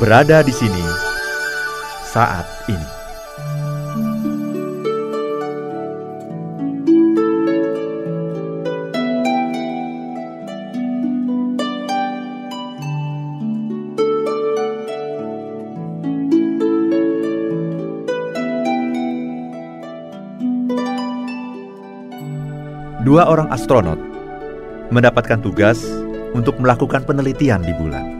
berada di sini saat ini. Dua orang astronot mendapatkan tugas untuk melakukan penelitian di bulan.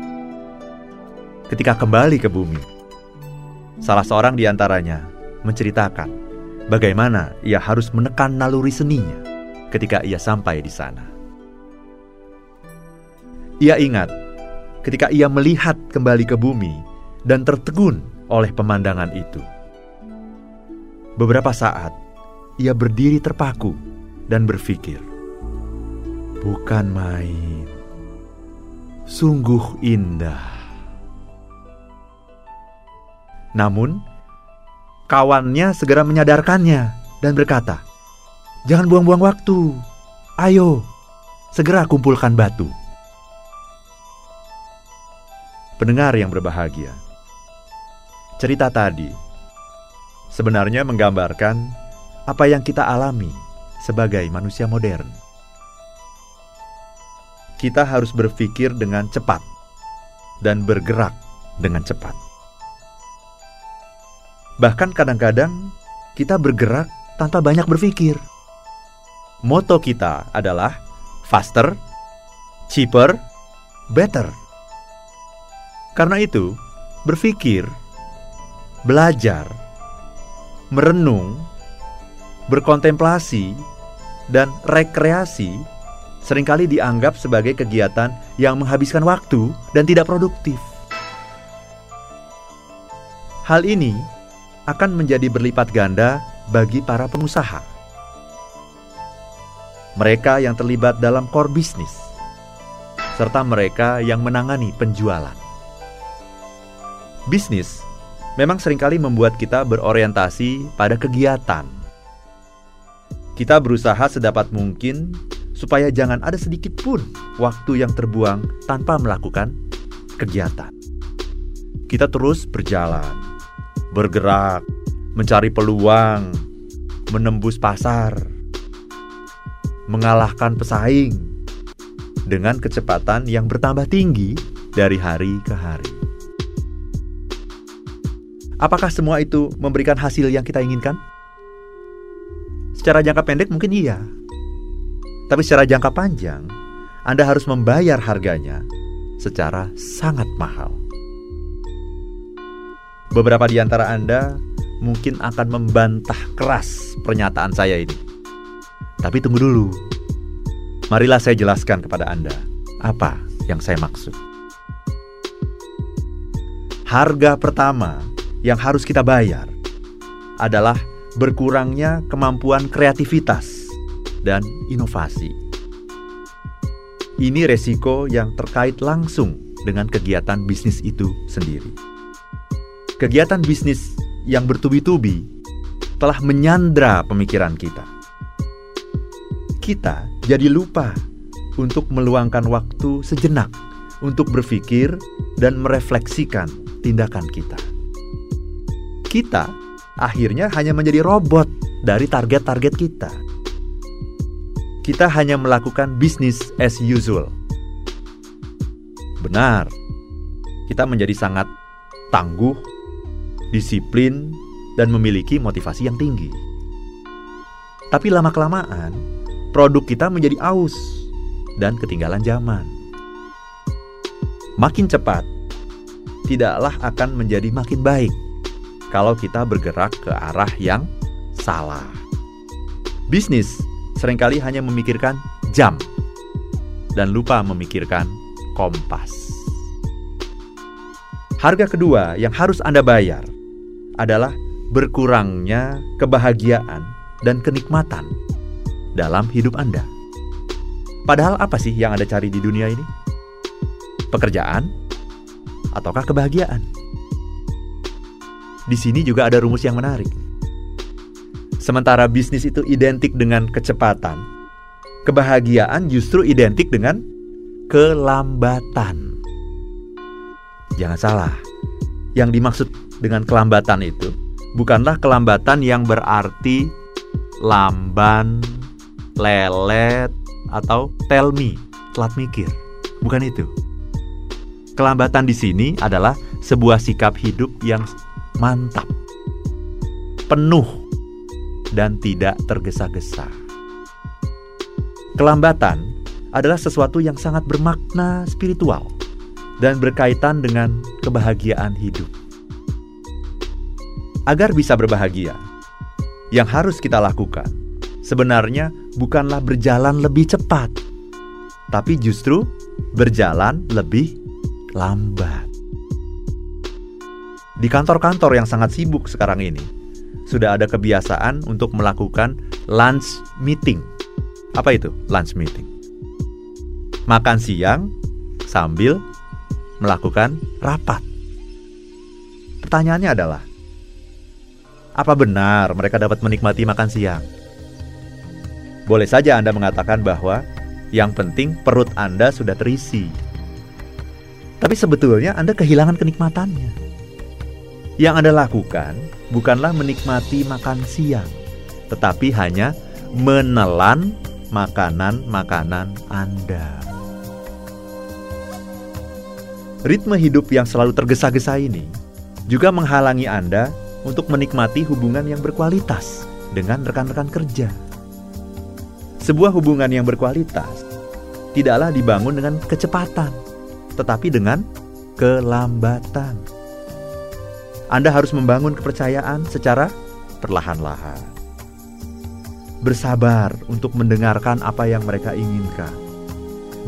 Ketika kembali ke bumi, salah seorang di antaranya menceritakan bagaimana ia harus menekan naluri seninya ketika ia sampai di sana. Ia ingat ketika ia melihat kembali ke bumi dan tertegun oleh pemandangan itu. Beberapa saat ia berdiri terpaku dan berpikir, "Bukan main, sungguh indah." Namun, kawannya segera menyadarkannya dan berkata, "Jangan buang-buang waktu. Ayo, segera kumpulkan batu." Pendengar yang berbahagia, cerita tadi sebenarnya menggambarkan apa yang kita alami sebagai manusia modern. Kita harus berpikir dengan cepat dan bergerak dengan cepat. Bahkan kadang-kadang kita bergerak tanpa banyak berpikir. Moto kita adalah faster, cheaper, better. Karena itu, berpikir, belajar, merenung, berkontemplasi, dan rekreasi sering kali dianggap sebagai kegiatan yang menghabiskan waktu dan tidak produktif. Hal ini akan menjadi berlipat ganda bagi para pengusaha. Mereka yang terlibat dalam core bisnis, serta mereka yang menangani penjualan. Bisnis memang sering kali membuat kita berorientasi pada kegiatan kita berusaha sedapat mungkin supaya jangan ada sedikit pun waktu yang terbuang tanpa melakukan kegiatan. Kita terus berjalan, bergerak, mencari peluang, menembus pasar, mengalahkan pesaing dengan kecepatan yang bertambah tinggi dari hari ke hari. Apakah semua itu memberikan hasil yang kita inginkan? Secara jangka pendek mungkin iya. Tapi secara jangka panjang, Anda harus membayar harganya secara sangat mahal. Beberapa di antara Anda mungkin akan membantah keras pernyataan saya ini. Tapi tunggu dulu. Marilah saya jelaskan kepada Anda apa yang saya maksud. Harga pertama yang harus kita bayar adalah berkurangnya kemampuan kreativitas dan inovasi. Ini resiko yang terkait langsung dengan kegiatan bisnis itu sendiri. Kegiatan bisnis yang bertubi-tubi telah menyandra pemikiran kita. Kita jadi lupa untuk meluangkan waktu sejenak untuk berpikir dan merefleksikan tindakan kita. Kita akhirnya hanya menjadi robot dari target-target kita. Kita hanya melakukan bisnis as usual. Benar, kita menjadi sangat tangguh, disiplin, dan memiliki motivasi yang tinggi. Tapi lama-kelamaan, produk kita menjadi aus dan ketinggalan zaman. Makin cepat, tidaklah akan menjadi makin baik kalau kita bergerak ke arah yang salah. Bisnis sering kali hanya memikirkan jam dan lupa memikirkan kompas. Harga kedua yang harus Anda bayar adalah berkurangnya kebahagiaan dan kenikmatan dalam hidup Anda. Padahal apa sih yang Anda cari di dunia ini? Pekerjaan ataukah kebahagiaan? Di sini juga ada rumus yang menarik. Sementara bisnis itu identik dengan kecepatan, kebahagiaan justru identik dengan kelambatan. Jangan salah, yang dimaksud dengan kelambatan itu bukanlah kelambatan yang berarti lamban, lelet, atau tell me, telat mikir. Bukan itu. Kelambatan di sini adalah sebuah sikap hidup yang mantap, penuh, dan tidak tergesa-gesa. Kelambatan adalah sesuatu yang sangat bermakna spiritual dan berkaitan dengan kebahagiaan hidup. Agar bisa berbahagia, yang harus kita lakukan sebenarnya bukanlah berjalan lebih cepat, tapi justru berjalan lebih lambat. Di kantor-kantor yang sangat sibuk sekarang ini, sudah ada kebiasaan untuk melakukan lunch meeting. Apa itu lunch meeting? Makan siang sambil melakukan rapat. Pertanyaannya adalah, apa benar mereka dapat menikmati makan siang? Boleh saja Anda mengatakan bahwa yang penting perut Anda sudah terisi. Tapi sebetulnya Anda kehilangan kenikmatannya. Yang Anda lakukan bukanlah menikmati makan siang, tetapi hanya menelan makanan-makanan Anda. Ritme hidup yang selalu tergesa-gesa ini juga menghalangi Anda untuk menikmati hubungan yang berkualitas dengan rekan-rekan kerja. Sebuah hubungan yang berkualitas tidaklah dibangun dengan kecepatan, tetapi dengan kelambatan. Anda harus membangun kepercayaan secara perlahan-lahan. Bersabar untuk mendengarkan apa yang mereka inginkan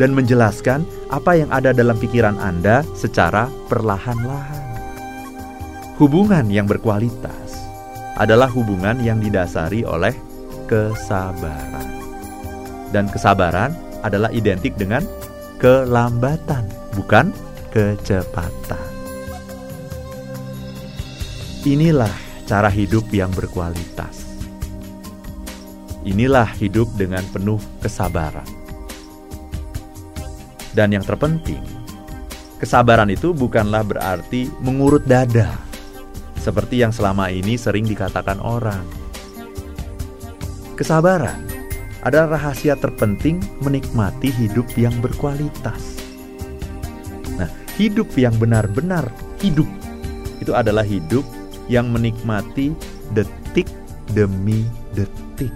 dan menjelaskan apa yang ada dalam pikiran Anda secara perlahan-lahan. Hubungan yang berkualitas adalah hubungan yang didasari oleh kesabaran. Dan kesabaran adalah identik dengan kelambatan, bukan kecepatan. Inilah cara hidup yang berkualitas. Inilah hidup dengan penuh kesabaran. Dan yang terpenting, kesabaran itu bukanlah berarti mengurut dada, seperti yang selama ini sering dikatakan orang. Kesabaran adalah rahasia terpenting menikmati hidup yang berkualitas. Nah, hidup yang benar-benar hidup itu adalah hidup yang menikmati detik demi detik.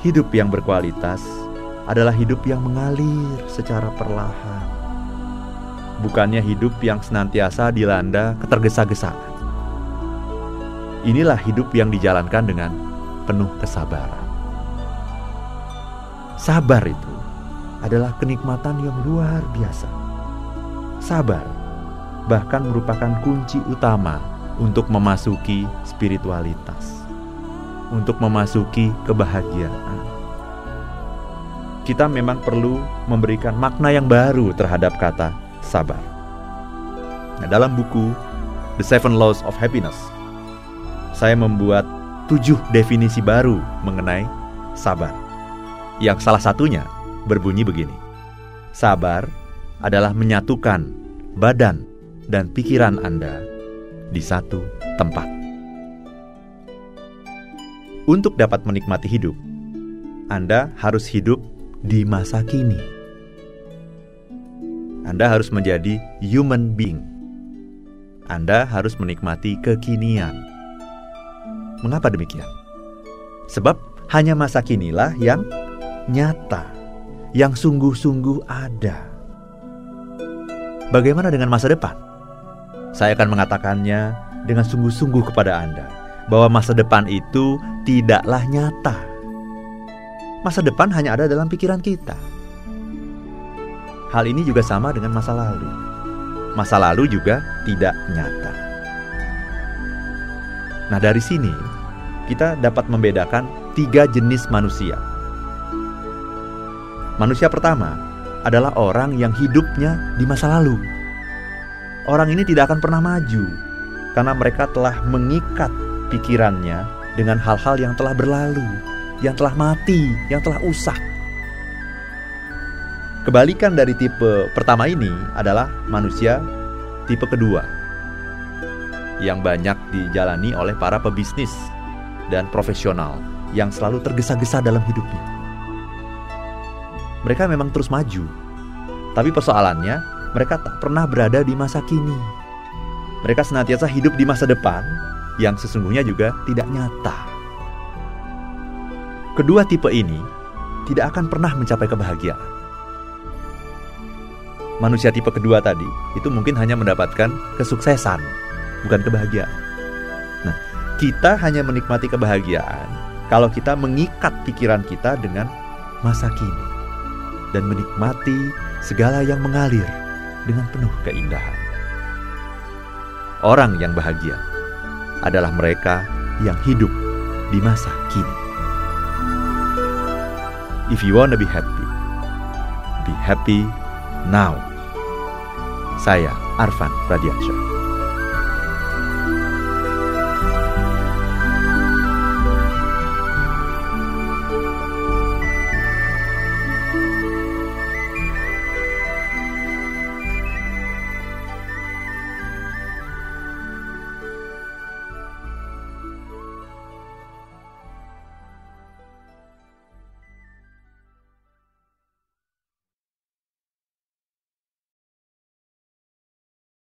Hidup yang berkualitas adalah hidup yang mengalir secara perlahan. Bukannya hidup yang senantiasa dilanda ketergesa-gesaan. Inilah hidup yang dijalankan dengan penuh kesabaran. Sabar itu adalah kenikmatan yang luar biasa. Sabar bahkan merupakan kunci utama untuk memasuki spiritualitas, untuk memasuki kebahagiaan kita memang perlu memberikan makna yang baru terhadap kata sabar. Nah, dalam buku The Seven Laws of Happiness, saya membuat tujuh definisi baru mengenai sabar. Yang salah satunya berbunyi begini. Sabar adalah menyatukan badan dan pikiran Anda di satu tempat. Untuk dapat menikmati hidup, Anda harus hidup di masa kini. Anda harus menjadi human being. Anda harus menikmati kekinian. Mengapa demikian? Sebab hanya masa kinilah yang nyata, yang sungguh-sungguh ada. Bagaimana dengan masa depan? Saya akan mengatakannya dengan sungguh-sungguh kepada Anda bahwa masa depan itu tidaklah nyata masa depan hanya ada dalam pikiran kita. Hal ini juga sama dengan masa lalu. Masa lalu juga tidak nyata. Nah, dari sini kita dapat membedakan tiga jenis manusia. Manusia pertama adalah orang yang hidupnya di masa lalu. Orang ini tidak akan pernah maju karena mereka telah mengikat pikirannya dengan hal-hal yang telah berlalu yang telah mati, yang telah usah. Kebalikan dari tipe pertama ini adalah manusia tipe kedua, yang banyak dijalani oleh para pebisnis dan profesional yang selalu tergesa-gesa dalam hidupnya. Mereka memang terus maju, tapi persoalannya mereka tak pernah berada di masa kini. Mereka senantiasa hidup di masa depan yang sesungguhnya juga tidak nyata. Kedua tipe ini tidak akan pernah mencapai kebahagiaan. Manusia tipe kedua tadi itu mungkin hanya mendapatkan kesuksesan, bukan kebahagiaan. Nah, kita hanya menikmati kebahagiaan kalau kita mengikat pikiran kita dengan masa kini dan menikmati segala yang mengalir dengan penuh keindahan. Orang yang bahagia adalah mereka yang hidup di masa kini. If you want to be happy, be happy now. Saya Arvan Radiansyah.